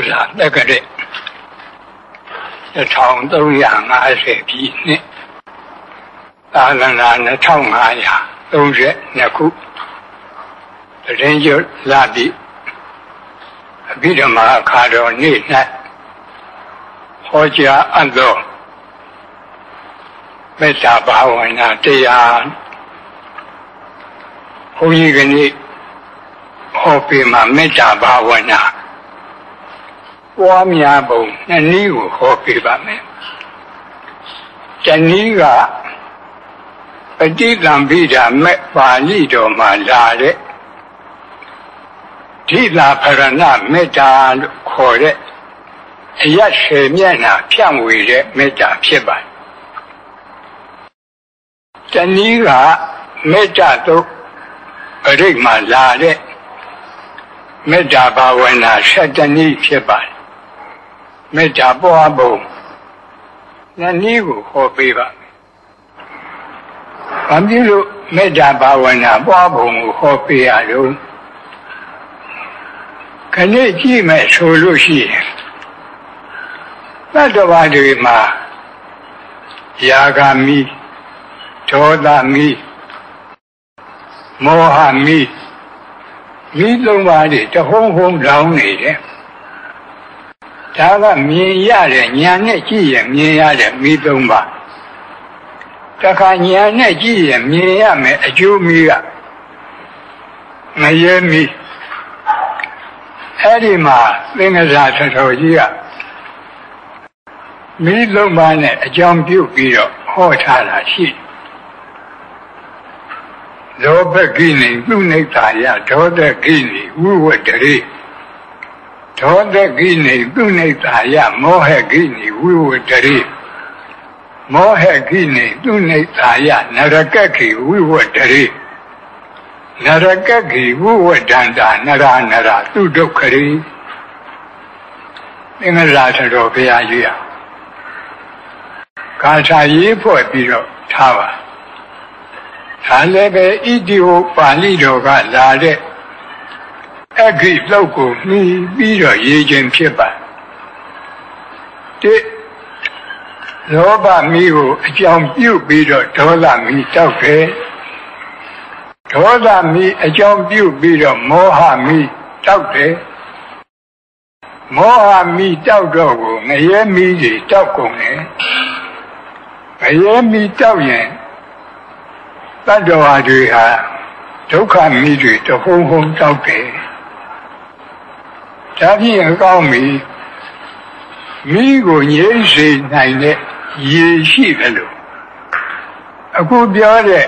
ကိုးစားတက္ကရာ1350ပြည့်နှစ်သာလနာ2532ခုတရင်ကျွလာပြီအဘိဓမ္မာအခါတော်နေ့၌ဟောကြားအပ်သောမေတ္တာဘာဝနာတရားဘုန်းကြီးကနေ့ဟောပြမှာမေတ္တာဘာဝနာ ပွားများပုံနှစ်နည်းကိုဟောပြပါမယ်။တနည်းကပဋိသင်္ပိဓာမေပါဠိတော်မှာလာတဲ့ဓိလာဖရဏမေတ္တာလို့ခေါ်တဲ့အရရှေမျက်နှာဖြန့်ဝေတဲ့မေတ္တာဖြစ်ပါတယ်။တနည်းကမေတ္တာတို့ပရိတ်မှာလာတဲ့မေတ္တာဘာဝနာ7တနည်းဖြစ်ပါတယ် မေတ္တာပွားပုံနှစ်နည်းကိုဟောပေးပါမယ်။ဘာဖြစ်လို့မေတ္တာဘာဝနာပွားပုံကိုဟောပေးရလို့ခဏကြည့်မယ်ဆိုလို့ရှိရင်သတ္တဝါတွေမှာယာဂမီဒေါသမီမောဟမီမိသုံးပါးတွေတဟုံးဟုံးလောင်းနေတယ် ဒါကမြင်ရတဲ့ညာနဲ့ကြည့်ရင်မြင်ရတဲ့မိသုံးပါးတခါညာနဲ့ကြည့်ရင်မြင်ရမယ်အကျိုးမိကမရဲမိအဲ့ဒီမှာသင်္ကစားထတော်ကြီးကမိလုံးပါးနဲ့အကြောင်းပြုပြီးတော့ဟောထားတာရှိတယ်လောဘကိနေသူနိတာယဒေါသကိနေဝိဝတ္တရေ ဒေါသကိနေသူနိတာယမောဟကိနေဝိဝတ္တရေမောဟကိနေသူနိတာယနရကကိဝိဝတ္တရေနရကကိဝိဝတ္တန္တာနရနရသူဒုက္ခရေသင်္ဃရာထတော်ဘုရားကြီးอ่ะကာထာရေးဖွဲ့ပြီးတော့ထားပါဒါလည်းပဲဣတိဟောပါဠိတော်ကလာတဲ့ အခိလောက်ကိုမှီပြီးတော့ရေးခြင်းဖြစ်ပါတိလောဘမီးကိုအကြောင်းပြုပြီးတော့ဒေါသမီးတောက်တယ်ဒေါသမီးအကြောင်းပြုပြီးတော့မောဟမီးတောက်တယ်မောဟမီးတောက်တော့ကိုငရဲမီးတွေတောက်ကုန်တယ်ငရဲမီးတောက်ရင်တတ္တဝါတွေဟာဒုက္ခမိတွေတဟုံဟုံတောက်တယ် ဒါဖြင့်အကောင်းပြီမိကိုငြိမ့်စေနိုင်တဲ့ရည်ရှိတယ်လို့အခုပြောတဲ့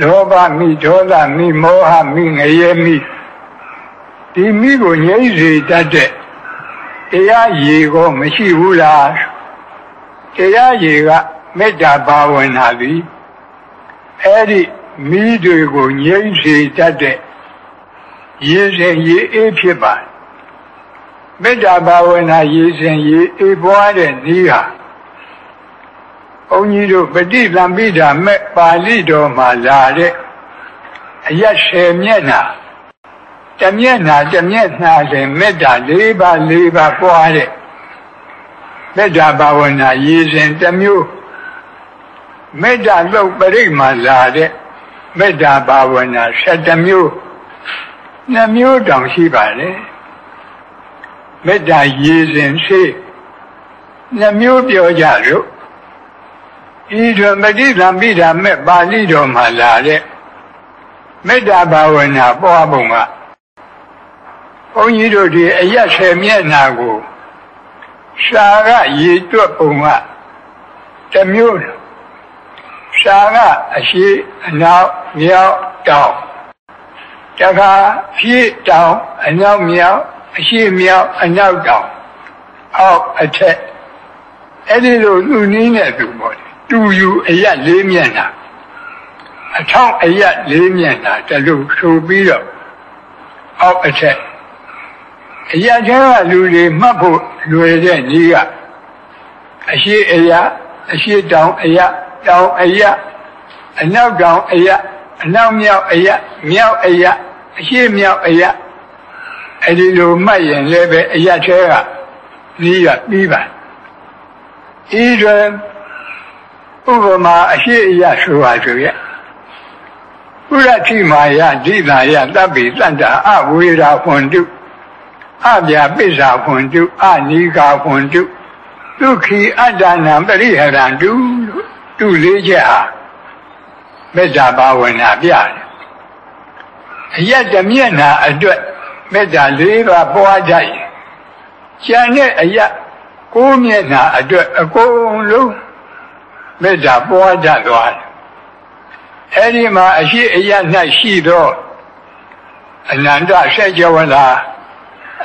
လောဘမိဒေါသမိမောဟမိငရဲမိဒီမိကိုငြိမ့်စေတတ်တဲ့တရားရည်ကိုမရှိဘူးလားတရားရည်ကမေတ္တာဘာဝနာသည်အဲ့ဒီမိတွေကိုငြိမ့်စေတတ်တဲ့ရေစဉ်ရေအေးဖြစ်ပါ မေတ္တာဘာဝနာရေစဉ်ရေအေးပွားတဲ့နည်းဟာဘုန်းကြီးတို့ပฏิသံပိဓာမဲ့ပါဠိတော်မှာလာတဲ့အရက်ဆယ်မျက်နှာတမျက်နှာတမျက်နှာစဉ်မေတ္တာ၄ပါး၄ပါးပွားတဲ့မေတ္တာဘာဝနာရေစဉ်တစ်မျိုးမေတ္တာသုတ်ပရိမာလာတဲ့မေတ္တာဘာဝနာ7မျိုး2မျိုးတောင်ရှိပါလေ မေတ္တာရည်စဉ်ရှိ2မျိုးပြောကြလို့ဤထွမတိသံပိဓာမဲ့ပါဠိတော်မှာလာတဲ့မေတ္တာဘာဝနာပွားပုံကဘုန်းကြီးတို့ဒီအရက်ဆယ်မျက်နှာကိုရှာကရည်တွက်ပုံကတစ်မျိုးရှာကအရှိအနောက်မြောက်တောင်တခါဖြည့်တောင်အနောက်မြောက် အရှိမြောက်အနောက်တောင်အောက်အထက်အဲ့ဒီလိုလူနည်းနဲ့သူပေါ့တူယူအရက်လေးမျက်နှာအထောက်အရက်လေးမျက်နှာတလူဆိုပြီးတော့အောက်အထက်အရက်ကျကလူတွေမှတ်ဖို့လွယ်တဲ့နည်းကအရှိအရာအရှိတောင်အရာတောင်အရအနောက်တောင်အရအနောက်မြောက်အရမြောက်အရအရှေ့မြောက်အရ အဲ့ဒီလိုမှတ်ရင်လည်းပဲအရထဲကပြီးရပြီးပါဤတွင်ဥပမာအရှိအယဆိုပါဆိုရဲ့ဥရတိမာယဒိသာယတပ်ပိတန္တာအဝေရာဟွန်တုအပြာပိစ္ဆာဟွန်တုအနိကာဟွန်တုဒုက္ခိအတ္တနာပရိဟရံတုတုလေးချက်ဟာမေတ္တာဘာဝနာပြတယ်အယက်တမျက်နာအတွက် မေတ္တာလေးပါးပွားကြရင်ကျန်တဲ့အယက်ကိုးမျက်နာအတွက်အကုန်လုံးမေတ္တာပွားကြသွားတယ်အဲဒီမှာအရှိအယက်၌ရှိသောအနန္တဆက်ကြဝလာ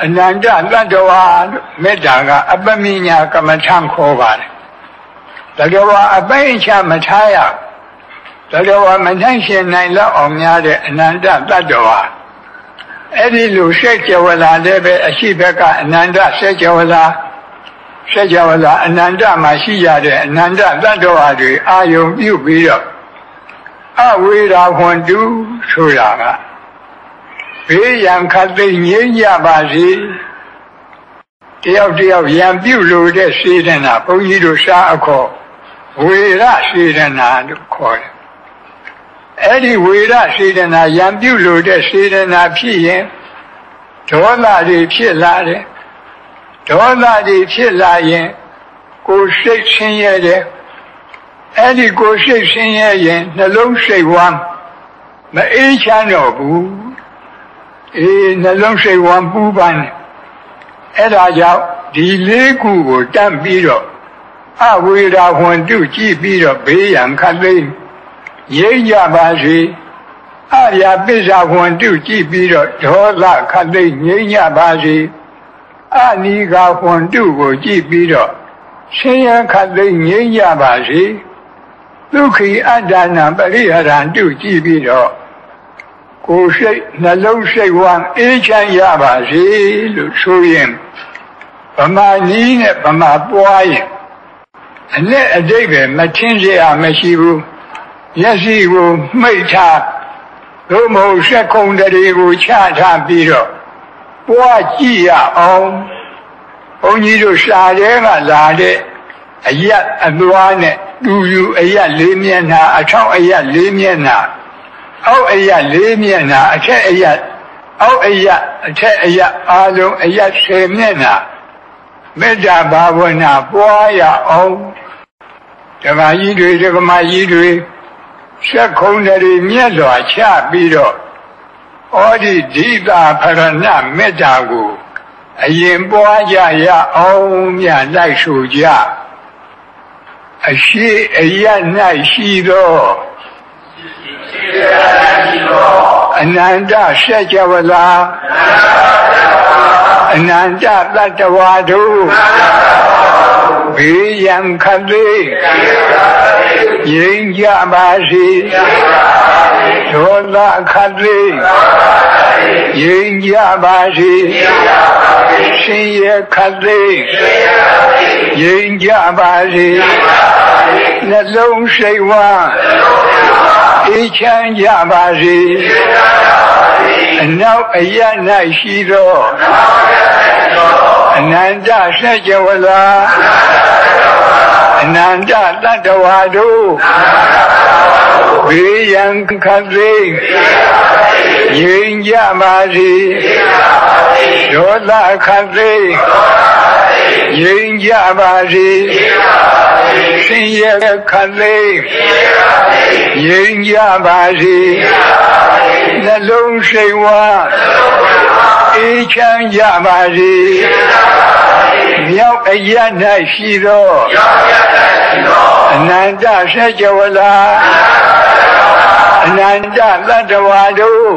အနန္တတတ္တဝါမေတ္တာကအပမိညာကမ္မထံခေါ်ပါတယ်တတ္တဝါအပိချမထားရတတ္တဝါမနှိုင်းရှင်နိုင်လောက်အောင်များတဲ့အနန္တတတ္တဝါ အဲ့ဒီလိုဆက်ကြဝလာလည်းပဲအရှိဘက်ကအနန္တဆက်ကြဝလာဆက်ကြဝလာအနန္တမှာရှိရတဲ့အနန္တတတ္တဝါတွေအာယုံပြုပြီးတော့အဝေရာဟွန်တုဆိုတာကဘေးရန်ခတ်သိငြိမ်းကြပါစေတယောက်တယောက်ရံပြုလို့တဲ့စေတနာဘုန်းကြီးတို့ရှားအခေါ်ဝေရစေတနာလို့ခေါ်တယ် အဲ့ဒီဝေရစေတနာရံပြုလို့တဲ့စေတနာဖြစ်ရင်ဒေါသတွေဖြစ်လာတယ်ဒေါသတွေဖြစ်လာရင်ကိုယ်စိတ်ဆင်းရဲတယ်အဲ့ဒီကိုယ်စိတ်ဆင်းရဲရင်နှလုံးစိတ်ဝမ်းမအေးချမ်းတော့ဘူးအေးနှလုံးစိတ်ဝမ်းပူပန်တယ်အဲ့ဒါကြောင့်ဒီလေးခုကိုတတ်ပြီးတော့အဝေရာဟွန်တုကြည့်ပြီးတော့ဘေးရန်ခတ်သိမ်း ရိမ့်ကြပါစေအရာပစ္စာဝန်တုကြည့်ပြီးတော့ဒေါသခတိငြိမ့်ကြပါစေအနိဃဝန်တုကိုကြည့်ပြီးတော့ဆင်းရဲခတိငြိမ့်ကြပါစေဒုက္ခိအတ္တနာပရိဟရံတုကြည့်ပြီးတော့ကိုယ်စိတ်နှလုံးစိတ်ဝမ်းအေးချမ်းရပါစေလို့ဆိုရင်ဗမာကြီးနဲ့ဗမာပွားရင်အနဲ့အတိတ်ပဲမထင်စေရမရှိဘူး မျက်စိကိုမှိတ်ထားသို့မဟုတ်ဆက်ခုံတရေကိုချထားပြီးတော့ပွားကြည့်ရအောင်ဘုန်းကြီးတို့ရှားတဲ့ကလာတဲ့အယက်အသွားနဲ့တူယူအယက်လေးမျက်နှာအထောက်အယက်လေးမျက်နှာအောက်အယက်လေးမျက်နှာအထက်အယက်အောက်အယက်အထက်အယက်အားလုံးအယက်ဆယ်မျက်နှာမေတ္တာဘာဝနာပွားရအောင်ဓမ္မကြီးတွေဓမ္မကြီးတွေ ဆက်ခုံတွေမြတ်စွာချပြီးတော့ဩဒီဒိတာဖရဏမေတ္တာကိုအရင်ပွားကြရအောင်မြတ်လိုက်ဆိုကြအရှိအယတ်၌ရှိသောအနန္တဆက် java လာအနန္တတတ္တဝါတို့ဘေးရန်ခတ်သေး ငြိမ်းကြပါစေဒေါသခတ်သေးငြိမ်းကြပါစေရှင်ရခတ်သေးငြိမ်းကြပါစေနှလုံးစိတ်ဝမ်းအေးချမ်းကြပါစေအနောက်အရ၌ရှိသောအနန္တဆက်ကြဝလာ အနန္တတတ္တဝါတို့ဘေးရန်ခတ်သိငြိမ်ကြပါစေဒေါသခတ်သိငြိမ်ကြပါစေဆင်းရဲခတ်သိငြိမ်ကြပါစေနှလုံးစိတ်ဝါအေးချမ်းကြပါစေ မြောက်အရ၌ရှိသောအနန္တဆက်ကြဝလာအနန္တသတ္တဝါတို့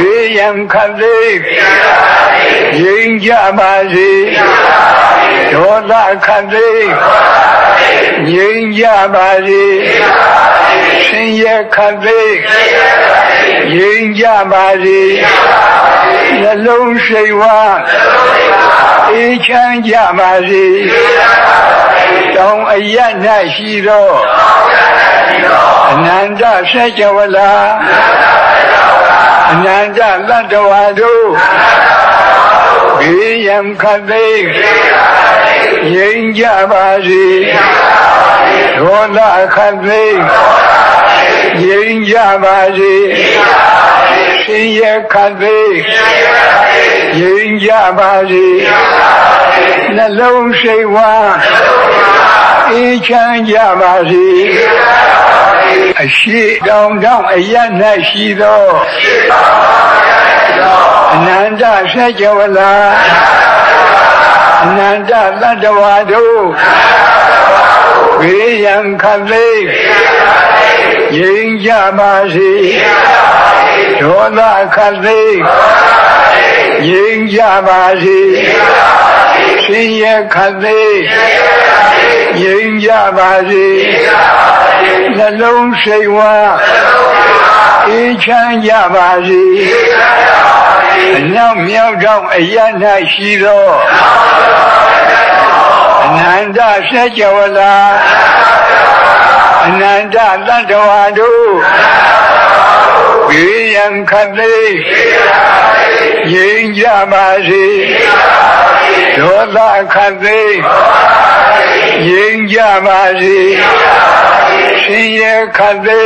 ရေယံခတ်သေးငြိမ်ကြပါစေဒေါသခတ်သေးငြိမ်ကြပါစေဆင်းရဲခတ်သေးငြိမ်ကြပါစေနှလုံးစိတ်ဝါ အေးချမ်းကြပါစေတောင်းအရ၌ရှိသောအနန္တဆက်ကြဝလာအနန္တလတ္တဝါတို့ဘေးရန်ခတ်သိမ်းငြိမ်းကြပါစေဒေါသခတ်သိမ်းငြိမ်းကြပါစေ ဆင်းရဲခတ်သိမ်းငြိမ်းကြပါစေနှလုံးစိတ်ဝါအေးချမ်းကြပါစေအရှိတောင်တောင်အရ၌ရှိသောအနန္တဆက်ကြဝလာအနန္တတတ္တဝါတို့ဘေးရန်ခတ်သိမ်းငြိမ်းကြပါစေ ဒေါသခတ်သိမ်းငြိမ်းကြပါစေဆင်းရဲခတ်သိမ်းငြိမ်းကြပါစေနှလုံးစိတ်ဝါအေးချမ်းကြပါစေအနောက်မြောက်တော့အရ၌ရှိသောအနန္တစัจ java လာအနန္တတတ္တဝါတို့ ဘေးရန်ခတ်သိငြိမ်းကြပါစေဒေါသခတ်သိငြိမ်းကြပါစေရှင်ရခတ်သိ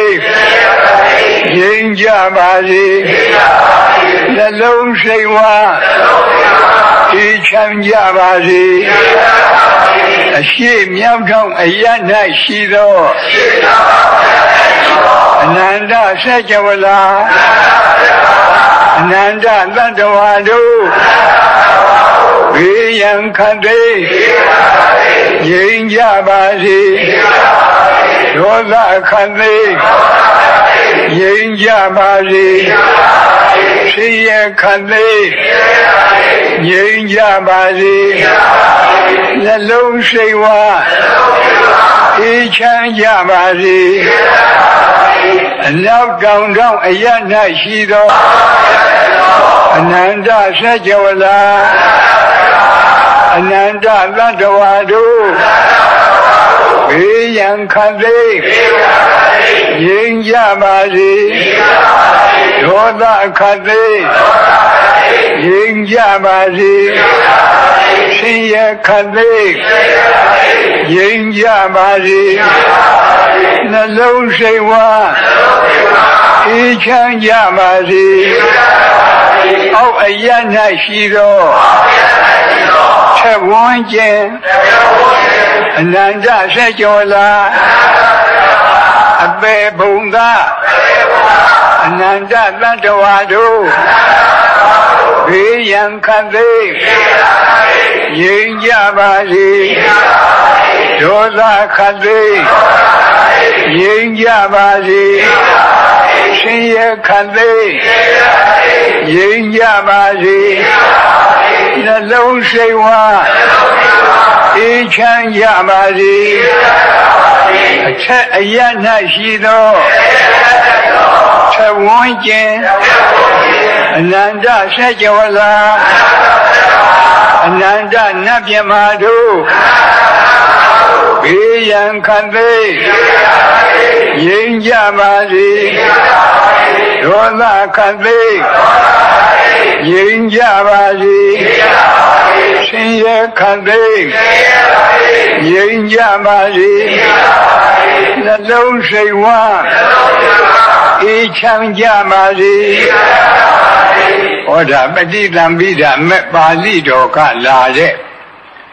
ငြိမ်းကြပါစေနှလုံးစိတ်ဝါဒီချမ်းကြပါစေအရှိမြောက်ထောင်အရ၌ရှိသော အနန္တဆက် java လာအနန္တတတ္တဝါတို့ဘေးရန်ခတ်သိငြိမ်းကြပါစေဒေါသခတ်သိငြိမ်းကြပါစေ ဖြစ်ရခတ်သိငြိမ်းကြပါစေနှလုံးစိတ်ဝါအေးချမ်းကြပါစေအနောက်တောင်တောင်အရ၌ရှိသောအနန္တဆက်ကြဝလာအနန္တသတ္တဝါတို့ဘေးရန်ခတ်သိငြိမ်းကြပါစေ ဒေါသခတ်သိငြိမ်းကြပါစေဆင်းရဲခတ်သိငြိမ်းကြပါစေနှလုံးစိတ်ဝါအေးချမ်းကြပါစေအောက်အရ၌ရှိသောချက်ဝန်းကျင်အနန္တဆက်ကျော်လာအပေဘုံသာ အနန္တတတ္တဝါတို့ဘေးရန်ခတ်သိငြိမ်းကြပါစေဒေါသခတ်သိငြိမ်းကြပါစေရှင်ရခတ်သိငြိမ်းကြပါစေနှလုံးစိတ်ဝါအေးချမ်းကြပါစေအထက်အရ၌ရှိသော ထဝန်းကျင်အနန္တဆက် java လာအနန္တနတ်မြမာတို့ဘေးရန်ခံသိငြိမ်းကြပါစေဒေါသခံသိငြိမ်းကြပါစေရှင်ရခံသိငြိမ်းကြပါစေနှလုံးစိတ်ဝါ အေးချမ်းကြပါစေဟောဒါပฏิသံပိဒမဲ့ပါဠိတော်ကလာတဲ့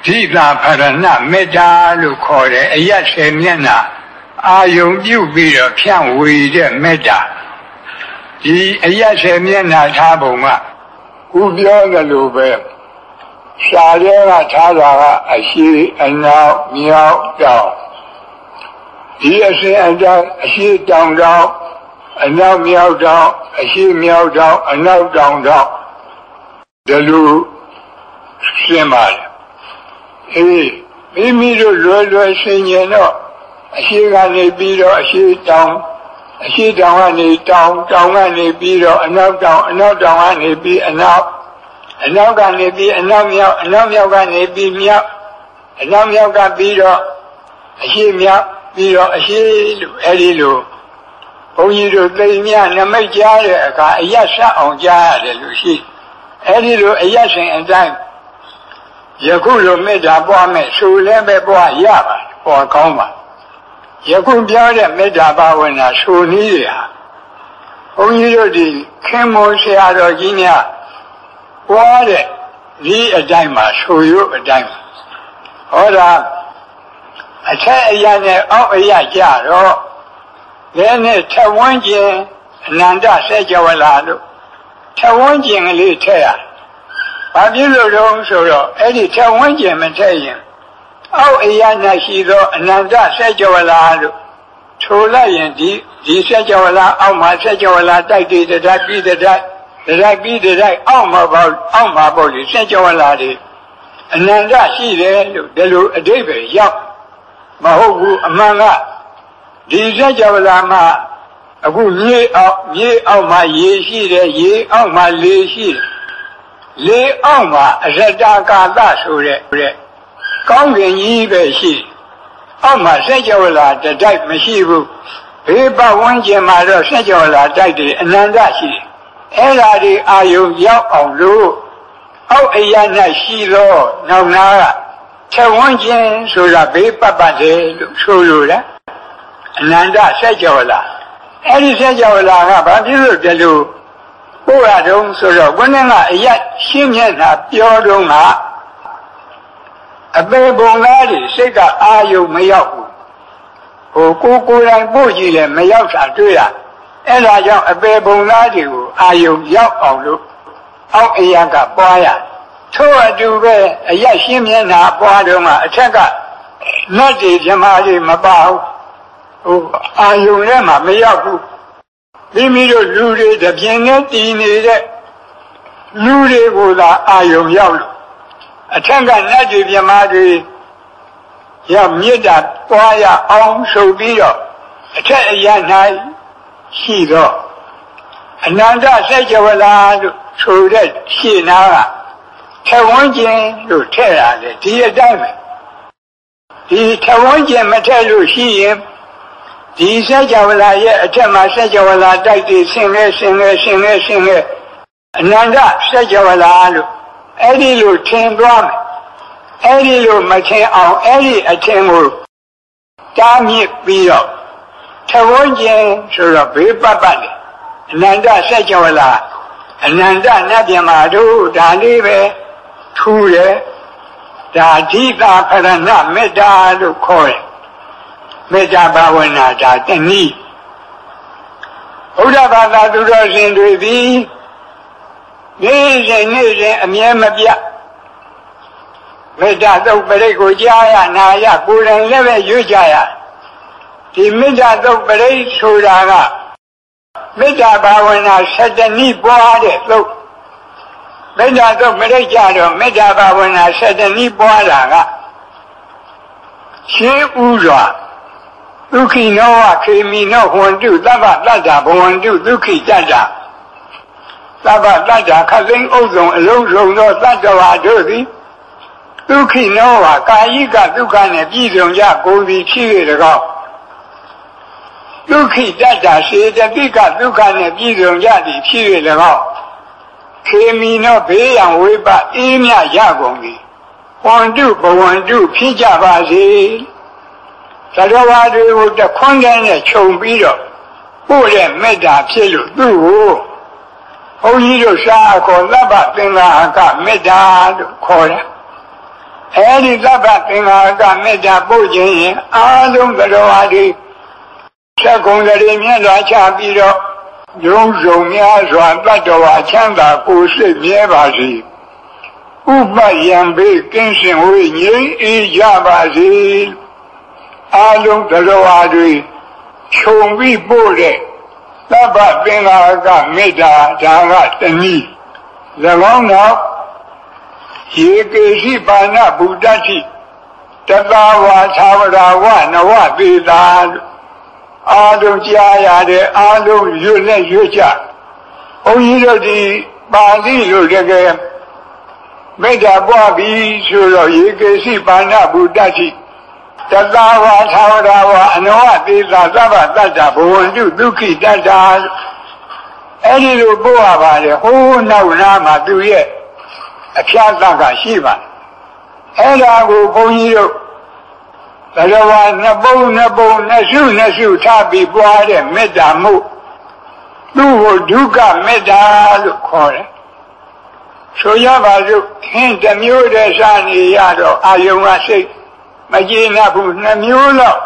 ဓိတာဖရဏမေတ္တာလို့ခေါ်တယ်အရက်ဆယ်မျက်နှာအာယုံပြုပြီးတော့ဖြန့်ဝေတဲ့မေတ္တာဒီအရက်ဆယ်မျက်နှာထားပုံကဥပြောသလိုပဲရှားရဲကထားတာကအရှိအနောက်မြောက်တောင်ဒီအစဉ်အတိုင်းအရှိတောင်တောင် အနောက်မြောက်တောင်အရှိမြောက်တောင်အနောက်တောင်တောင်ဒီလိုရှင်းပါတယ်အေးမိမိတို့လွယ်လွယ်ဆင်ញင်တော့အရှိကနေပြီးတော့အရှိတောင်အရှိတောင်ကနေတောင်တောင်ကနေပြီးတော့အနောက်တောင်အနောက်တောင်ကနေပြီးအနောက်အနောက်ကနေပြီးအနောက်မြောက်အနောက်မြောက်ကနေပြီးမြောက်အနောက်မြောက်ကပြီးတော့အရှိမြောက်ပြီးတော့အရှိလို့အဲဒီလို ဘုန်းကြီးတို့သိမြနမိတ်ကြားတဲ့အခါအယတ်ဆက်အောင်ကြားရတယ်လို့ရှိအဲ့ဒီလိုအယတ်ရှင်အတိုင်းယခုလိုမေတ္တာပွားမယ်ဆိုလည်းပဲပွားရပါပေါ်ကောင်းပါယခုပြောတဲ့မေတ္တာဘာဝနာဆိုနည်းတွေဟာဘုန်းကြီးတို့ဒီခင်မောဆရာတော်ကြီးများပွားတဲ့ဒီအတိုင်းမှာဆိုရုပ်အတိုင်းမှာဟောတာအထက်အရာနဲ့အောက်အရာကြတော့ လည်းနဲ့ထဝန်းကျင်အနန္တဆက်ကြဝလာလို့ထဝန်းကျင်ကလေးထည့်ရဘာဖြစ်လို့တော့ဆိုတော့အဲ့ဒီထဝန်းကျင်မထည့်ရင်အောက်အရာ၌ရှိသောအနန္တဆက်ကြဝလာလို့ထိုလိုက်ရင်ဒီဒီဆက်ကြဝလာအောက်မှာဆက်ကြဝလာတိုက်တည်တိုက်ပြီးတိုက်တိုက်ပြီးတိုက်အောက်မှာပေါ့အောက်မှာပေါ့လေဆက်ကြဝလာတွေအနန္တရှိတယ်လို့ဒီလိုအတိတ်ပဲရောက်မဟုတ်ဘူးအမှန်က ဒီဇက်ကြဝဠာမှာအခုရေအောက်ရေအောက်မှာရေရှိတယ်ရေအောက်မှာလေရှိတယ်လေအောက်မှာအရတကာသဆိုတဲ့ကောင်းကင်ကြီးပဲရှိအောက်မှာဇက်ကြဝဠာတတိုက်မရှိဘူးဘေးပတ်ဝန်းကျင်မှာတော့ဇက်ကြဝဠာတိုက်တယ်အနန္တရှိတယ်အဲ့ဓာဒီအာယုံရောက်အောင်လို့အောက်အရ၌ရှိသောနောက်နာကချက်ဝန်းကျင်ဆိုတာဘေးပတ်ပါတယ်လို့ဆိုလိုတာ အနန္တဆက်ကြောလာအဲ့ဒီဆက်ကြောလာကဘာဖြစ်လို့ဒီလိုပို့ရတုံးဆိုတော့ဘုန်းကအရရှင်းမျက်နှာပြောတုံးကအပေပုံသားတွေစိတ်ကအာယုံမရောက်ဘူးဟိုကိုကိုယ်တိုင်ပို့ကြည့်လဲမရောက်တာတွေ့ရအဲ့ဒါကြောင့်အပေပုံသားတွေကိုအာယုံရောက်အောင်လို့အောက်အရာကပွားရထို့အတူပဲအရရှင်းမျက်နှာပွားတော့မှအထက်ကနတ်တွေဓမ္မတွေမပါဘူး ဟိုအာယုံထဲမှာမရောက်ဘူးမိမိတို့လူတွေတပြင်းနဲ့တည်နေတဲ့လူတွေကိုသာအာယုံရောက်လို့အထက်ကနတ်တွေဓမ္မတွေရမြစ်တာပွားရအောင်ဆိုပြီးတော့အထက်အရ၌ရှိတော့အနန္တဆက်ကြဝလာလို့ဆိုတဲ့ရှင်းနာကထဝန်းကျင်လို့ထည့်ရတယ်ဒီအတိုင်းပဲဒီထဝန်းကျင်မထည့်လို့ရှိရင် ဒီစัจ java လာရဲ့အထက်မှာစัจ java လာတိုက်တည်ဆင်းလဲဆင်းလဲဆင်းလဲဆင်းလဲအနန္တစัจ java လာလို့အဲ့ဒီလိုထင်သွားမယ်အဲ့ဒီလိုမထင်အောင်အဲ့ဒီအထင်ကိုတားမြစ်ပြီးတော့ထဝန်းကျင်ဆိုတော့ဘေးပတ်ပတ်တယ်အနန္တစัจ java လာအနန္တနတ်ပြမာတို့ဒါလေးပဲထူတယ်ဒါဓိတာခရဏမေတ္တာလို့ခေါ်တယ် မေတ္တာဘာဝနာဒါတနည်းဘုရားဘာသာသူတော်ရှင်တွေသည်နေ့စဉ်နေ့စဉ်အမြဲမပြတ်မေတ္တာသုတ်ပရိတ်ကိုကြားရနာရကိုယ်တိုင်လည်းပဲရွတ်ကြရဒီမေတ္တာသုတ်ပရိတ်ဆိုတာကမေတ္တာဘာဝနာ7နည်းပွားတဲ့သုတ်မေတ္တာသုတ်ပရိတ်ကြတော့မေတ္တာဘာဝနာ7နည်းပွားတာကရှင်းဥစွာ ဒုက္ခိနောဝခေမိနောဟွန်တုသဗ္ဗတတ္တာဘဝန္တုဒုက္ခိတတ္တာသဗ္ဗတတ္တာခသိန်းဥစ္စုံအလုံးစုံသောတတ္တဝါတို့သည်ဒုက္ခိနောဝကာယိကဒုက္ခနှင့်ပြည်စုံကြကုန်သည်ဖြစ်၍၎င်းဒုက္ခိတတ္တာစေတတိကဒုက္ခနှင့်ပြည်စုံကြသည်ဖြစ်၍၎င်းခေမိနောဘေးရန်ဝိပအေးမြရကုန်သည်ဟွန်တုဘဝန္တုဖြစ်ကြပါစေ သတ္တဝါတွေကိုတခွန်းတည်းနဲ့ခြုံပြီးတော့ပို့တဲ့မေတ္တာဖြစ်လို့သူ့ကိုဘုန်းကြီးတို့ရှားအခေါ်သဗ္ဗသင်္ဃာကမေတ္တာလို့ခေါ်တယ်အဲဒီသဗ္ဗသင်္ဃာကမေတ္တာပို့ခြင်းရင်အာလုံးသတ္တဝါတွေချက်ကုန်တဲ့မြတ်စွာချပြီးတော့ယုံစုံများစွာတတ္တဝါချမ်းသာကိုယ်စိတ်မြဲပါစေဥပယံဘေးကင်းစင်ဝေးငြိမ်းအေးကြပါစေ အာလုံးသရဝါတွေခြုံပြီးပို့တဲ့သဗ္ဗသင်္ဃာကမေတ္တာဒါကတနည်း၎င်းတော့ရေကေရှိပါဏဗုဒ္ဓတိတသာဝါသာဝရဝနဝသေတာအာလုံးကြားရတဲ့အာလုံးရွတ်နဲ့ရွတ်ကြဘုန်းကြီးတို့ဒီပါဠိလိုတကယ်မေတ္တာပွားပြီးဆိုတော့ရေကေရှိပါဏဗုဒ္ဓတိ တသာဝါသာဝရဝအနနောဝသေသာသဗ္ဗတတ္တဘဝန္တုဒုက္ခိတတ္တာအဲ့ဒီလိုပို့ရပါတယ်ဟိုးနောက်နားမှာသူရဲ့အဖျားသက်ကရှိပါတယ်အဲ့ဒါကိုဘုန်းကြီးတို့ဘဂဝါနှစ်ပုံနှစ်ပုံနှစ်စုနှစ်စုထားပြီးပွားတဲ့မေတ္တာမှုသူ့ကိုဒုက္ခမေတ္တာလို့ခေါ်တယ်ဆိုရပါစို့ခင်းတစ်မျိုးတည်းစားနေရတော့အာယုံကစိတ် မကျေနပ်ဘူးနှစ်မျိုးလောက်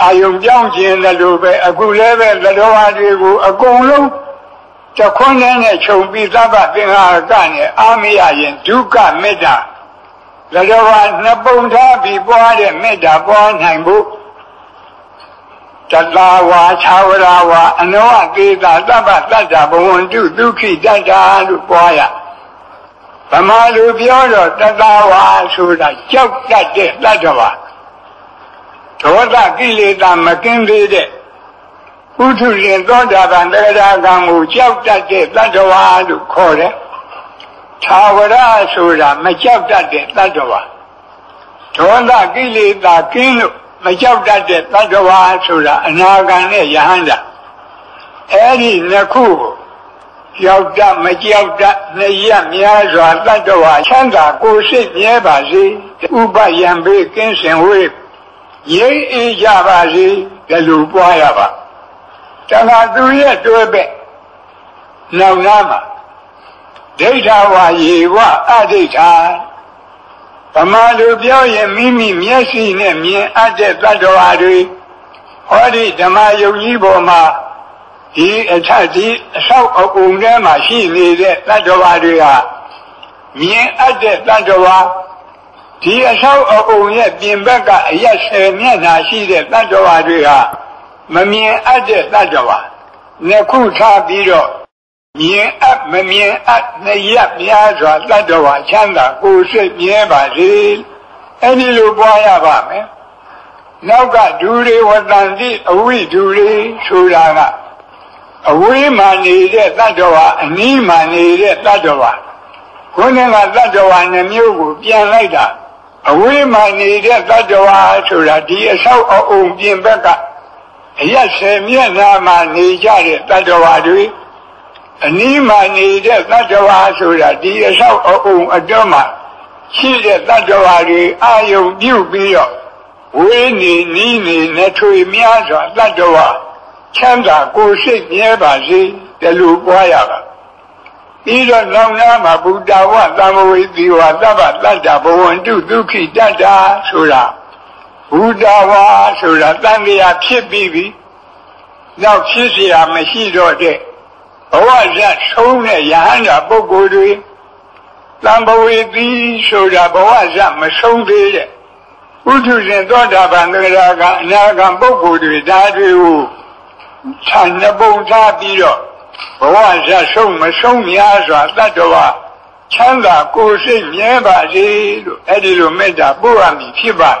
အာယုံပြောင်းခြင်းလို့ပဲအခုလည်းပဲသတော်ဟာတွေကိုအကုန်လုံးတခွန်းနဲ့ခြုံပြီးသဗ္ဗသင်္ဃာကနဲ့အာမရရင်ဒုက္ခမေတ္တာသတော်ဟာနှစ်ပုံထားပြီးပွားတဲ့မေတ္တာပွားနိုင်ဖို့တတဝါခြာဝရဝါအနောအကေတာသဗ္ဗတတ္တဘဝန္တုဒုက္ခိတတ္တာလို့ပွားရ ဗမာလူပြောတော့တတဝါဆိုတာကြောက်တတ်တဲ့တတ္တဝါဒေါသကိလေသာမကင်းသေးတဲ့ပုထုရှင်သောတာပန်တရားကံကိုကြောက်တတ်တဲ့တတ္တဝါလို့ခေါ်တယ်။သာဝရဆိုတာမကြောက်တတ်တဲ့တတ္တဝါဒေါသကိလေသာကင်းလို့မကြောက်တတ်တဲ့တတ္တဝါဆိုတာအနာဂံနဲ့ယဟန္တာအဲဒီနှစ်ခုကို ကြောက်တတ်မကြောက်တတ်နှစ်ရများစွာတတ္တဝါချမ်းသာကိုယ်စိတ်မြဲပါစေဥပယံဘေးကင်းစင်ဝေးရိပ်အေးကြပါစေဒီလိုပွားရပါတခါသူရဲ့တွဲပဲ့နောက်နာမှာဒိဋ္ဌဝါယေဝအဒိဋ္ဌာဗမာလူပြောရင်မိမိမျက်စိနဲ့မြင်အပ်တဲ့တ attva တွေဟောဒီဓမ္မယုံကြီးပေါ်မှာ ဒီအထက်ဒီအဆောက်အုံထဲမှာရှိနေတဲ့တ attva တွေဟာမြင်အပ်တဲ့ attva ဒီအဆောက်အအုံရဲ့ပြင်ဘက်ကအရက်ဆယ်မျက်နှာရှိတဲ့တ attva တွေဟာမမြင်အပ်တဲ့တ attva နှစ်ခုထားပြီးတော့မြင်အပ်မမြင်အပ်နှစ်ရက်များစွာတ attva ချမ်းသာကိုယ်စိတ်မြဲပါစေအဲ့ဒီလိုပွားရပါမယ်နောက်ကဒူတွေဝတန်တိအဝိဒူတွေဆိုတာက အဝေးမှနေတဲ့တ attva အနီးမှနေတဲ့တ attva ခုနကတ attva နှမျိုးကိုပြန်လိုက်တာအဝေးမှနေတဲ့တ attva ဆိုတာဒီအဆောက်အအုံပြင်ဘက်ကအရက်ဆယ်မျက်နှာမှာနေကြတဲ့တ attva တွေအနီးမှနေတဲ့တ attva ဆိုတာဒီအဆောက်အအုံအတွင်းမှာရှိတဲ့တ attva တွေအာယုံပြုပြီးတော့ဝေးနေနီးနေနှထွေများစွာတ attva ချမ်းသာကိုယ်စိတ်မြဲပါစေဒီလိုပွားရပါပြီးတော့နောင်နာမှာဘုဒ္ဓဝသံဝေတိဝသဗ္ဗတတ္တဘဝန္တုဒုက္ခိတတ္တာဆိုတာဘုဒ္ဓဝါဆိုတာတန်တရားဖြစ်ပြီးပြီနောက်ဖြစ်เสียမရှိတော့တဲ့ဘဝဇတ်ဆုံးတဲ့ယဟန္တာပုဂ္ဂိုလ်တွေသံဘဝေတိဆိုတာဘဝဇတ်မဆုံးသေးတဲ့ဥထုရှင်သောတာပန်သရကအနာဂံပုဂ္ဂိုလ်တွေဒါတွေကို ခြံနှပုံထားပြီးတော့ဘဝဇတ်ဆုံးမဆုံးများစွာတတ္တဝချမ်းသာကိုယ်စိတ်မြဲပါစေလို့အဲ့ဒီလိုမေတ္တာပို့ရမည်ဖြစ်ပါ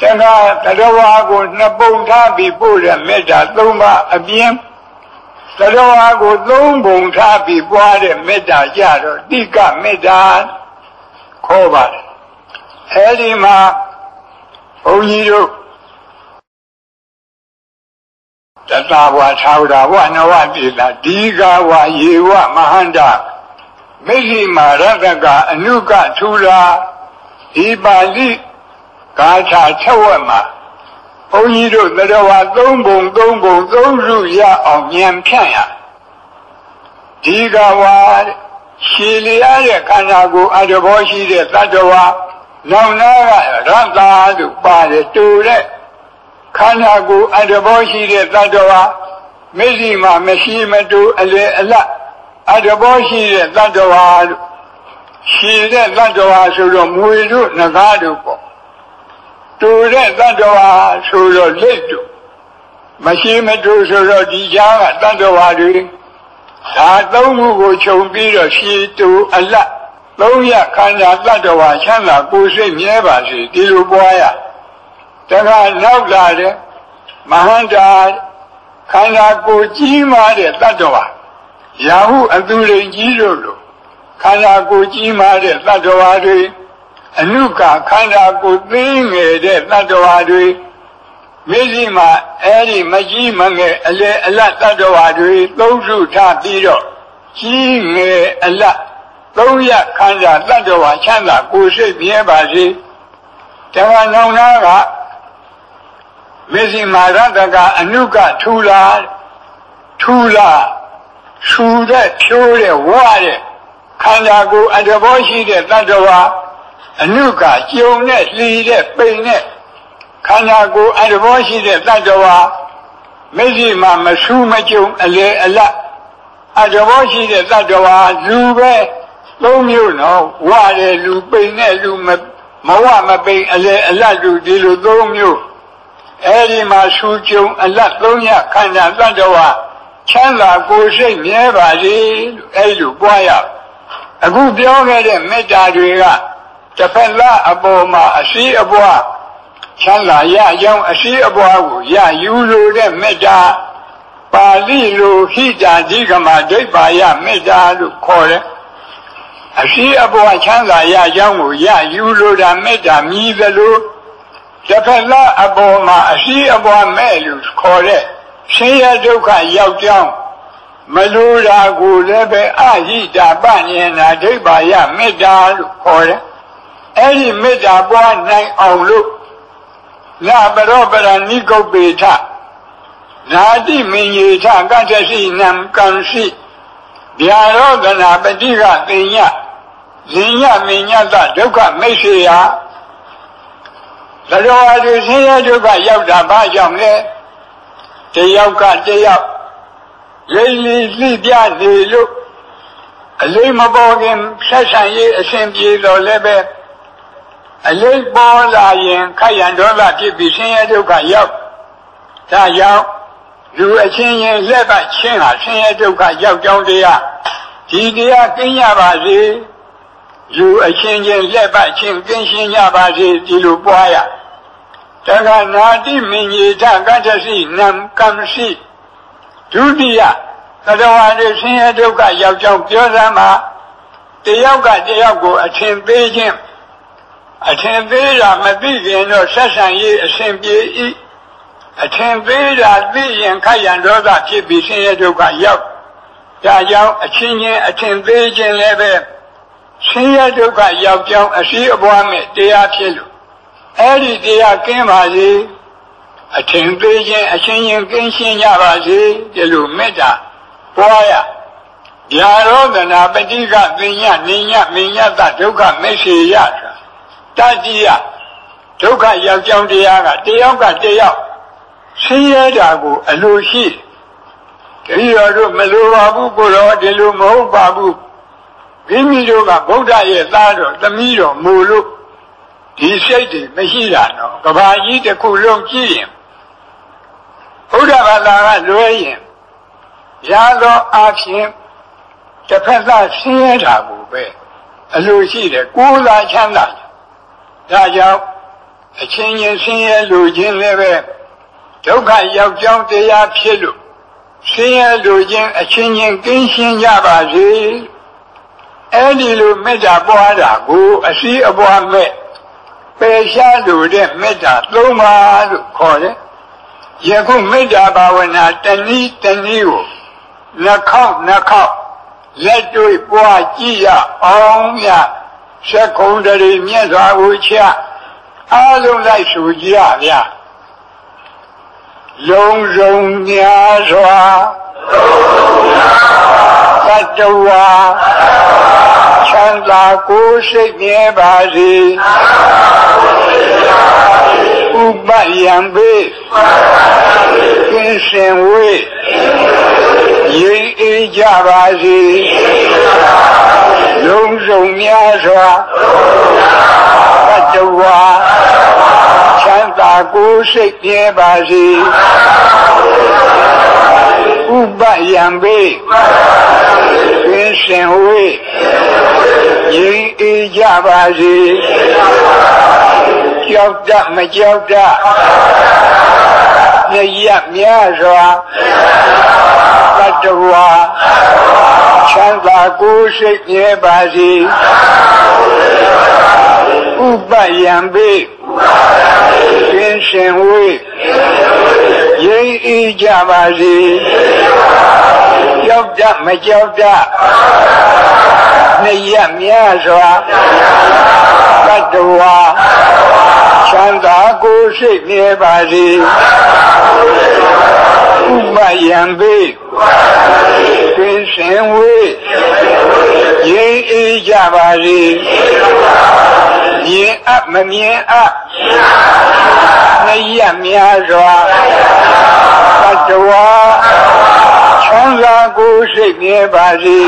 တခါတတဝါကိုနှစ်ပုံထားပြီးပို့တဲ့မေတ္တာ၃ပါးအပြင်တတဝါကို၃ပုံထားပြီးပွားတဲ့မေတ္တာကြတော့တိကမေတ္တာခေါ်ပါတယ်အဲဒီမှာဘုန်းကြီးတို့ တတဝါသာဝရဝနဝတိလာဒီဃဝါယေဝမဟန္တာမိဟိမာရတကအနုကထူလာဒီပါဠိဂါထာချက်ဝက်မှာဘုန်းကြီးတို့တတော်ဝါသုံးပုံသုံးပုံသုံးစုရအောင်ဉာဏ်ဖြန့်ရဒီဃဝါရှည်လျားတဲ့ခန္ဓာကိုယ်အတဘောရှိတဲ့တတဝါနောင်နာကရတ္တာလို့ပါတယ်တူတဲ့ ခန္ဓာကိုယ်အတဘောရှိတဲ့တ attva မျက်စိမှာမရှိမတူအလေအလတ်အတဘောရှိတဲ့တ attva လို့ရှိတဲ့တ attva ဆိုတော့မွေတို့ငကားတို့ပေါ့တူတဲ့တ attva ဆိုတော့လက်တို့မရှိမတူဆိုတော့ဒီကြားကတ attva တွေဒါသုံးခုကိုခြုံပြီးတော့ရှိတူအလတ်သုံးရခန္ဓာတ attva ချမ်းသာကိုယ်စိတ်မြဲပါစေဒီလိုပွားရ တခါနောက်လာတဲ့မဟန္တာခန္ဓာကိုယ်ကြီးမားတဲ့တ attva ရာဟုအသူရိန်ကြီးတို့လိုခန္ဓာကိုယ်ကြီးမားတဲ့တ attva တွေအနုကခန္ဓာကိုယ်သိငယ်တဲ့တ attva တွေမေဇိမှာအဲ့ဒီမကြီးမငယ်အလေအလတ်တတ္တဝါတွေသုံးစုထားပြီးတော့ကြီးငယ်အလတ်သုံးရခန္ဓာတတ္တဝါချမ်းသာကိုယ်စိတ်မြဲပါစေတဝါနောင်နာက မေဇိမာရတကအနုကထူလာထူလာရှူတဲ့ဖြိုးတဲ့ဝါတဲ့ခန္ဓာကိုယ်အတဘောရှိတဲ့တတ္တဝါအနုကကြုံနဲ့လှီတဲ့ပိန်နဲ့ခန္ဓာကိုယ်အတဘောရှိတဲ့တတ္တဝါမေဇိမာမဆူးမကြုံအလေအလတ်အတဘောရှိတဲ့တတ္တဝါလူပဲသုံးမျိုးနော်ဝါတဲ့လူပိန်တဲ့လူမမဝမပိန်အလေအလတ်လူဒီလိုသုံးမျိုး အဲဒီမှာဆူကြုံအလတ်သုံးရခန္ဓာတတ္တဝါချမ်းသာကိုယ်စိတ်မြဲပါစေလို့အဲဒီလိုပွားရအခုပြောခဲ့တဲ့မေတ္တာတွေကတစ်ဖက်သားအပေါ်မှာအရှိအပွားချမ်းသာရကြောင်းအရှိအပွားကိုရယူလိုတဲ့မေတ္တာပါဠိလိုဟိတာဓိကမဒိဋ္ဌာယမေတ္တာလို့ခေါ်တယ်အရှိအပွားချမ်းသာရကြောင်းကိုရယူလိုတာမေတ္တာမြည်သလို တစ်ဖက်သားအပေါ်မှာအရှိအပွားမဲ့လို့ခေါ်တဲ့ဆင်းရဲဒုက္ခရောက်ကြောင်းမလိုတာကိုလည်းပဲအဟိတာပညေနာဒိဗ္ဗာယမေတ္တာလို့ခေါ်တယ်။အဲ့ဒီမေတ္တာပွားနိုင်အောင်လို့နာပရောပရဏိကုတ်ပေထနာတိမင်ကြီးထကတ္တရှိနံကံရှိဗျာရောဒနာပတိကသိညဇင်ညမင်ညတဒုက္ခမိတ်ဆွေ ဟာသရောအတူဆင်းရဲဒုက္ခရောက်တာဘာကြောင့်လဲတယောက်ကတယောက်လိမ့်လီလှိပြနေလို့အလေးမပေါ်ခင်ဆက်ဆံရေးအစဉ်ပြေတော်လည်းပဲအလေးပေါ်လာရင်ခက်ရန်ဒေါသဖြစ်ပြီးဆင်းရဲဒုက္ခရောက်ဒါကြောင့်လူအချင်းချင်းလက်ပတ်ချင်းဟာဆင်းရဲဒုက္ခရောက်ကြောင်းတရားဒီတရားကင်းရပါစေလူအချင်းချင်းလက်ပတ်ချင်းကင်းရှင်းကြပါစေဒီလိုပွားရ တက္ကနာတိမင်ကြီးထကတ္တစီနံကံရှိဒုတိယသတ္တဝါတွေဆင်းရဲဒုက္ခရောက်ကြောင်းပြောစမ်းမှာတယောက်ကတယောက်ကိုအထင်သေးခြင်းအထင်သေးတာမသိခင်တော့ဆက်ဆံရေးအစဉ်ပြေဤအထင်သေးတာသိရင်ခက်ရန်ဒေါသဖြစ်ပြီးဆင်းရဲဒုက္ခရောက်ဒါကြောင့်အချင်းချင်းအထင်သေးခြင်းလည်းပဲဆင်းရဲဒုက္ခရောက်ကြောင်းအရှိအပွားမဲ့တရားဖြစ်လို့ အဲ့ဒီတရားကင်းပါစေအထင်သေးခြင်းအချင်းချင်းကင်းရှင်းကြပါစေဒီလိုမေတ္တာပွားရဗျာရောဒနာပฏิကပညာနိညမညတဒုက္ခမရှိရတတိယဒုက္ခရောက်ကြောင်းတရားကတယောက်ကတယောက်ဆင်းရဲတာကိုအလိုရှိတတိယတို့မလိုပါဘူးကိုတော့ဒီလိုမဟုတ်ပါဘူးမိမိတို့ကဗုဒ္ဓရဲ့သားတော်သမီးတော်မူလို့ ဒီစိတ်တွေမရှိတာတော့ကဘာကြီးတစ်ခုလုံးကြည့်ရင်ဘုရားဘာသာကလွဲရင်ရသောအဖြစ်တစ်ဖက်သားဆင်းရဲတာကိုပဲအလိုရှိတယ်ကိုယ်သာချမ်းသာဒါကြောင့်အချင်းချင်းဆင်းရဲလိုခြင်းလည်းပဲဒုက္ခရောက်ကြောင်းတရားဖြစ်လို့ဆင်းရဲလိုခြင်းအချင်းချင်းကင်းရှင်းကြပါစေအဲ့ဒီလိုမေတ္တာပွားတာကိုအစည်းအပွားမဲ့ ပယ်ရှားလိုတဲ့မေတ္တာသုံးပါလို့ခေါ်တယ်ယခုမေတ္တာဘာဝနာတနည်းတနည်းကိုနှခေါက်နှခေါက်လက်တွေ့ပွားကြည့်ရအောင်ရသက္ကုံတရီမြတ်စွာဘုရားအားလုံးလိုက်ဆိုကြရဗျာလုံးစုံများစွာသတ္တဝါ ချမ်းသာကိုယ်စိတ်မြဲပါစေဥပယံပေကင်းစင်ဝေးရိပ်အေးကြပါစေလုံးစုံများစွာသတ္တဝါချမ်းသာကိုယ်စိတ်ပြဲပါစေဥပယံပေကင်းစင်ဝေး ရိပ်အေးကြပါစေကြောက်တမကြောက်တမြတ်များစွာတတဝါချမ်းသာကိုယ်စိတ်မြဲပါစေဥပယံပေကင်းရှင်ဝေးအေးကြပါစေကြောက်တမကြောက်တ နှစ်ရမြတ်စွာတတ္တဝါချမ်းသာကိုယ်စိတ်မြဲပါစေဥပယံပေသင်ရှင်ဝေးရိပ်အေးကြပါစေမြင်အပ်မမြင်အပ်နှစ်ရများစွာတတ္တဝါချမ်းသာကိုယ်စိတ်မြဲပါစေ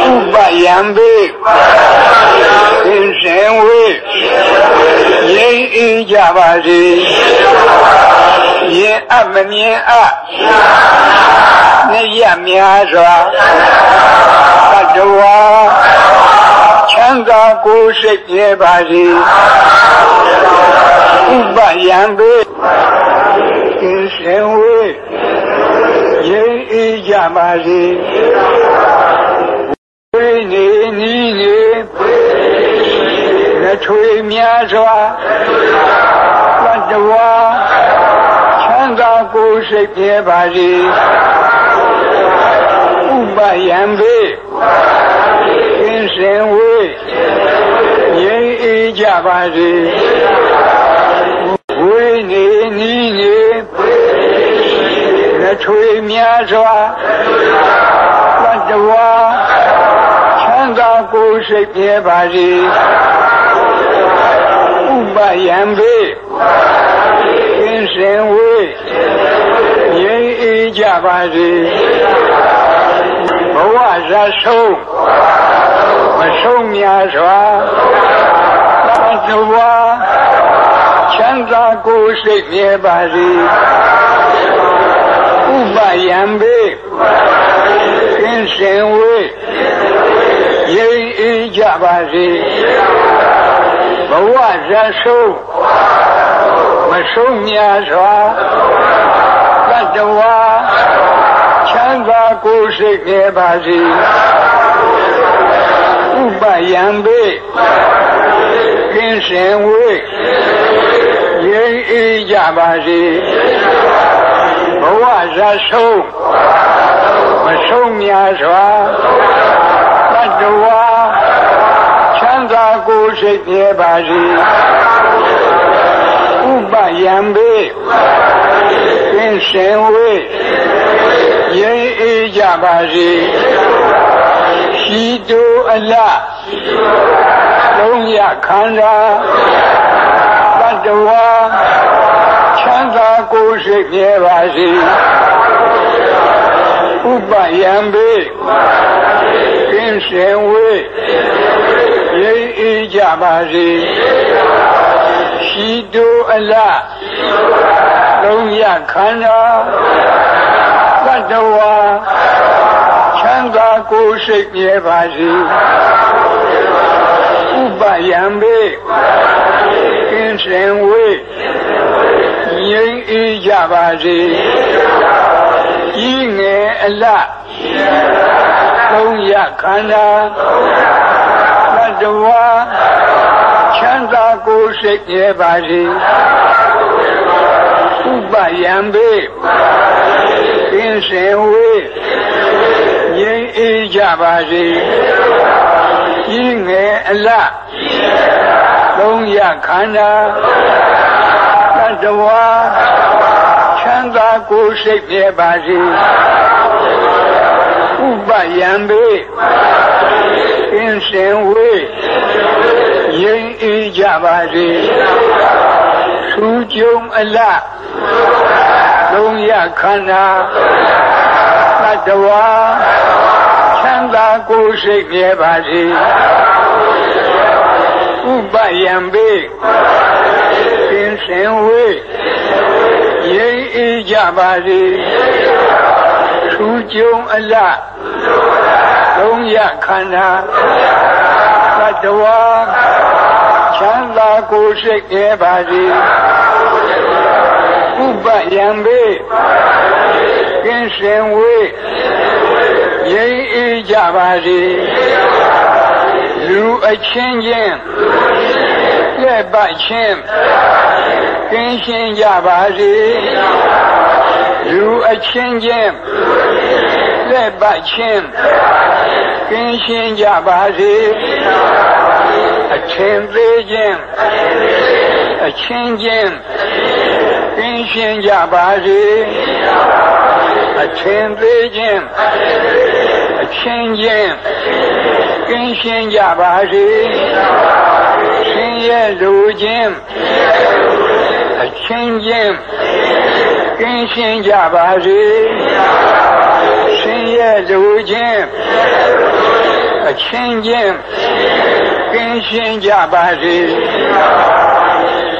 ဥပယံပေသင်ရှင်ဝေးရိပ်အေးကြပါစေမြင်အပ်မမြင်အပ်နှစ်ရများစွာတတ္တဝါချမ်းသာကိုယ်စိတ်မြဲပါစေဥပယံပေသင်ရှင်ဝေးရိပ်အေးကြပါစေ ထွေများစွာတတ္တဝါချမ်းသာကိုယ်စိတ်ပြဲပါစေဥပယံပေသင်ရှင်ဝေးရိပ်အေးကြပါစေဝိနေနီးနေလက်ထွေများစွာတတ္တဝါချမ်းသာကိုယ်စိတ်ပြဲပါစေဥပ ယံပေသင်ရှင်ဝေးရိပ်အေးကြပါစေဘဝဇတ်ဆုံးမဆုံးများစွာတတ္တဝါချမ်းသာကိုယ်စိတ်မြဲပါစေဥပယံပေသင်ရှင်ဝေးရိပ်အေးကြပါစေ ဘဝဇတ်ဆုံးမဆုံးများစွာတတ္တဝါချမ်းသာကိုယ်စိတ်မြဲပါစေဥပယံပေသင်ရှင်ဝေးရိပ်အေးကြပါစေဘဝဇ သာကိုယ်စိတ်မြဲပါစေဥပယံပေသင်ရှင်ဝေးရိပ်အေးကြပါစေရှိတူအလလုံးရခန္ဓာတတ္တဝါချမ်းသာကိုယ်စိတ်မြဲပါစေဥပယံပေသင်ရှင်ဝေးရိပ်အေး ကြပါစေရှိတူအလလုံးရခန္ဓာတတ္တဝါချမ်းသာကိုယ်စိတ်မြဲပါစေဥပယံပေသင်ရှင်ဝေးငြိမ်းအေးကြပါစေကြီးငယ်အလသုံးရခန္ဓာ တတ္တဝါချမ်းသာကိုယ်စိတ်မြဲပါစေဥပယံပေသင်ရှင်ဝေးငြိမ်းအေးကြပါစေကြီးငယ်အလသုံးရခန္ဓာတတ္တဝါချမ်းသာကိုယ်စိတ်မြဲပါစေဥပယံပေ သင်ရှင်ဝေးငြိမ်းအေးကြပါစေသူကြုံအလလုံးရခန္ဓာတတ္တဝါချမ်းသာကိုယ်စိတ်မြဲပါစေဥပယံပေသင်ရှင်ဝေးရိပ်အေးကြပါစေသူကြုံအလ လုံးရခန္ဓာတတ္တဝါချမ်းသာကိုယ်စိတ်မြဲပါစေဥပယံပေကင်းစင်ဝေးရိပ်အေးကြပါစေလူအချင်းချင်းညလက်ပတ်ချင်းကင်းရှင်းကြပါစေလူအချင်းချင်း လက်ပတ်ချင်းကင်းရှင်းကြပါစေအချင်းသေးချင်းအချင်းချင်းကင်းရှင်းကြပါစေအချင်းသေးချင်းအချင်းချင်းကင်းရှင်းကြပါစေရှင်ရဲ့လူချင်းအချင်းချင်း ကင်းရှင်းကြပါစေရှင်ရဲ့လူချင်းအချင်းချင်းကင်းရှင်းကြပါစေ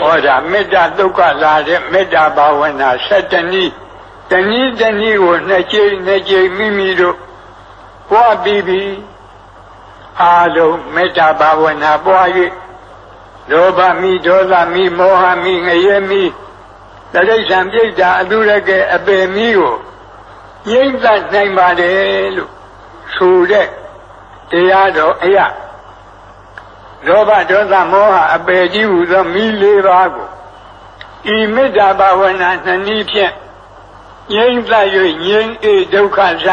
ဟောဒါမေတ္တာဒုက္ခလာတဲ့မေတ္တာဘာဝနာ7နည်းတနည်းတနည်းကိုနှစ်ကြိမ်နှစ်ကြိမ်မိမိတို့ပွားပြီးပြီးအားလုံးမေတ္တာဘာဝနာပွား၍လောဘမိဒေါသမိမောဟမိငရဲမိ တရိစ္ဆာန်ပြိတ္တာအတုရကအပေမိကိုငြိမ့်သက်နိုင်ပါတယ်လို့ဆိုတဲ့တရားတော်အရာလောဘဒေါသမောဟအပေကြီးဟူသောမိလေးပါးကိုဤမေတ္တာဘာဝနာနှစ်နည်းဖြင့်ငြိမ့်သက်၍ငြိမ့်အေဒုက္ခသ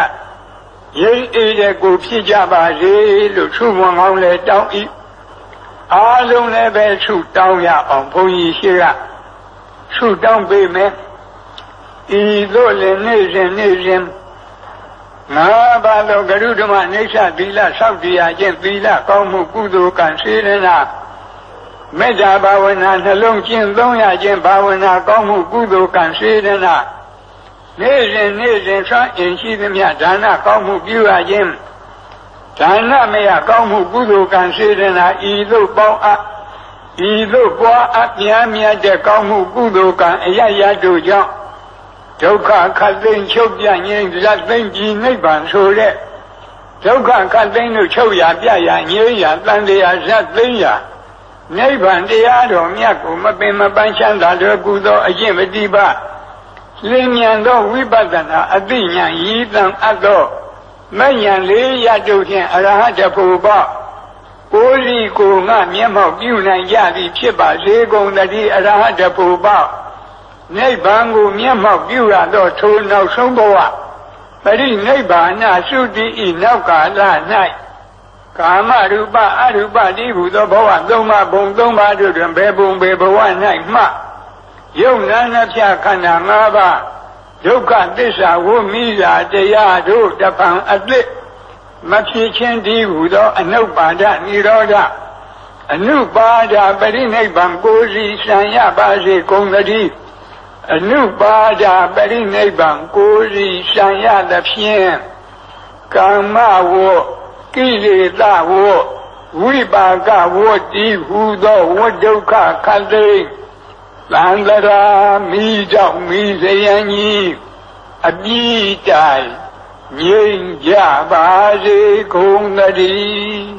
ငြိမ့်အေတဲ့ကိုဖြစ်ကြပါစေလို့သူ့ဝန်ကောင်းလဲတောင်းဤအားလုံးလည်းပဲသူ့တောင်းရအောင်ဘုန်းကြီးရှိက သူ့တောင်းပေးမယ်ဤသို့လည်းနေ့စဉ်နေ့စဉ်ငါဘာလို့ဂရုဓမ္မအိဋ္ဌသီလဆောက်တည်ရခြင်းသီလကောင်းမှုကုသိုလ်ကံစေရနာမေတ္တာဘာဝနာနှလုံးကျင့်သုံးရခြင်းဘာဝနာကောင်းမှုကုသိုလ်ကံစေရနာနေ့စဉ်နေ့စဉ်ဆွမ်းအင်ရှိသမျှဒါနကောင်းမှုပြုရခြင်းဒါနမယကောင်းမှုကုသိုလ်ကံစေရနာဤသို့ပေါင်းအပ် ဤသို့ပွားအပ်များများတဲ့ကောင်းမှုကုသိုလ်ကံအရရတို့ကြောင့်ဒုက္ခခတ်သိမ်းချုပ်ပြငြိမ်းဇတ်သိမ်းကြည်နိဗ္ဗာန်ဆိုတဲ့ဒုက္ခခတ်သိမ်းတို့ချုပ်ရပြရငြိမ်းရတန်တရားဇတ်သိမ်းရနိဗ္ဗာန်တရားတော်မြတ်ကိုမပင်မပန်းချမ်းသာတော်ကုသောအကျင့်ပฏิပါလင်းမြန်သောဝိပဿနာအသိဉာဏ်ရည်တံအပ်သောမဉဏ်လေးရတုဖြင့်အရဟတဖို့ပေါ့ ကိုယ်စီကိုငါမျက်မှောက်ပြုနိုင်ကြသည်ဖြစ်ပါစေကုန်တည်းအရဟတဖို့ပေါ့နိဗ္ဗာန်ကိုမျက်မှောက်ပြုရသောထိုနောက်ဆုံးဘဝပရိနိဗ္ဗာန်သုတိဤနောက်ကာလ၌ကာမရူပအရူပတိဟုသောဘဝသုံးပါးဘုံသုံးပါးတို့တွင်ဘယ်ဘုံဘယ်ဘဝ၌မှယုံနာနှဖြခန္ဓာ၅ပါးဒုက္ခသစ္စာဝိမိစာတရားတို့တပံအသစ် မဖြစ်ချင်းတည်းဟုသောအနုပါဒនិရောဓအနုပါဒပရိနိဗ္ဗာန်ကိုစီဆံရပါစေကုန်သတည်းအနုပါဒပရိနိဗ္ဗာန်ကိုစီဆံရသဖြင့်ကာမဝကိလေသာဝဝိပါကဝတိဟုသောဝဒုက္ခခတ်သိသံဃာမိကြောင့်မိစယံကြီးအပြည့်တိုင် ငြိမ်ကြပါစေကုန်သတည်း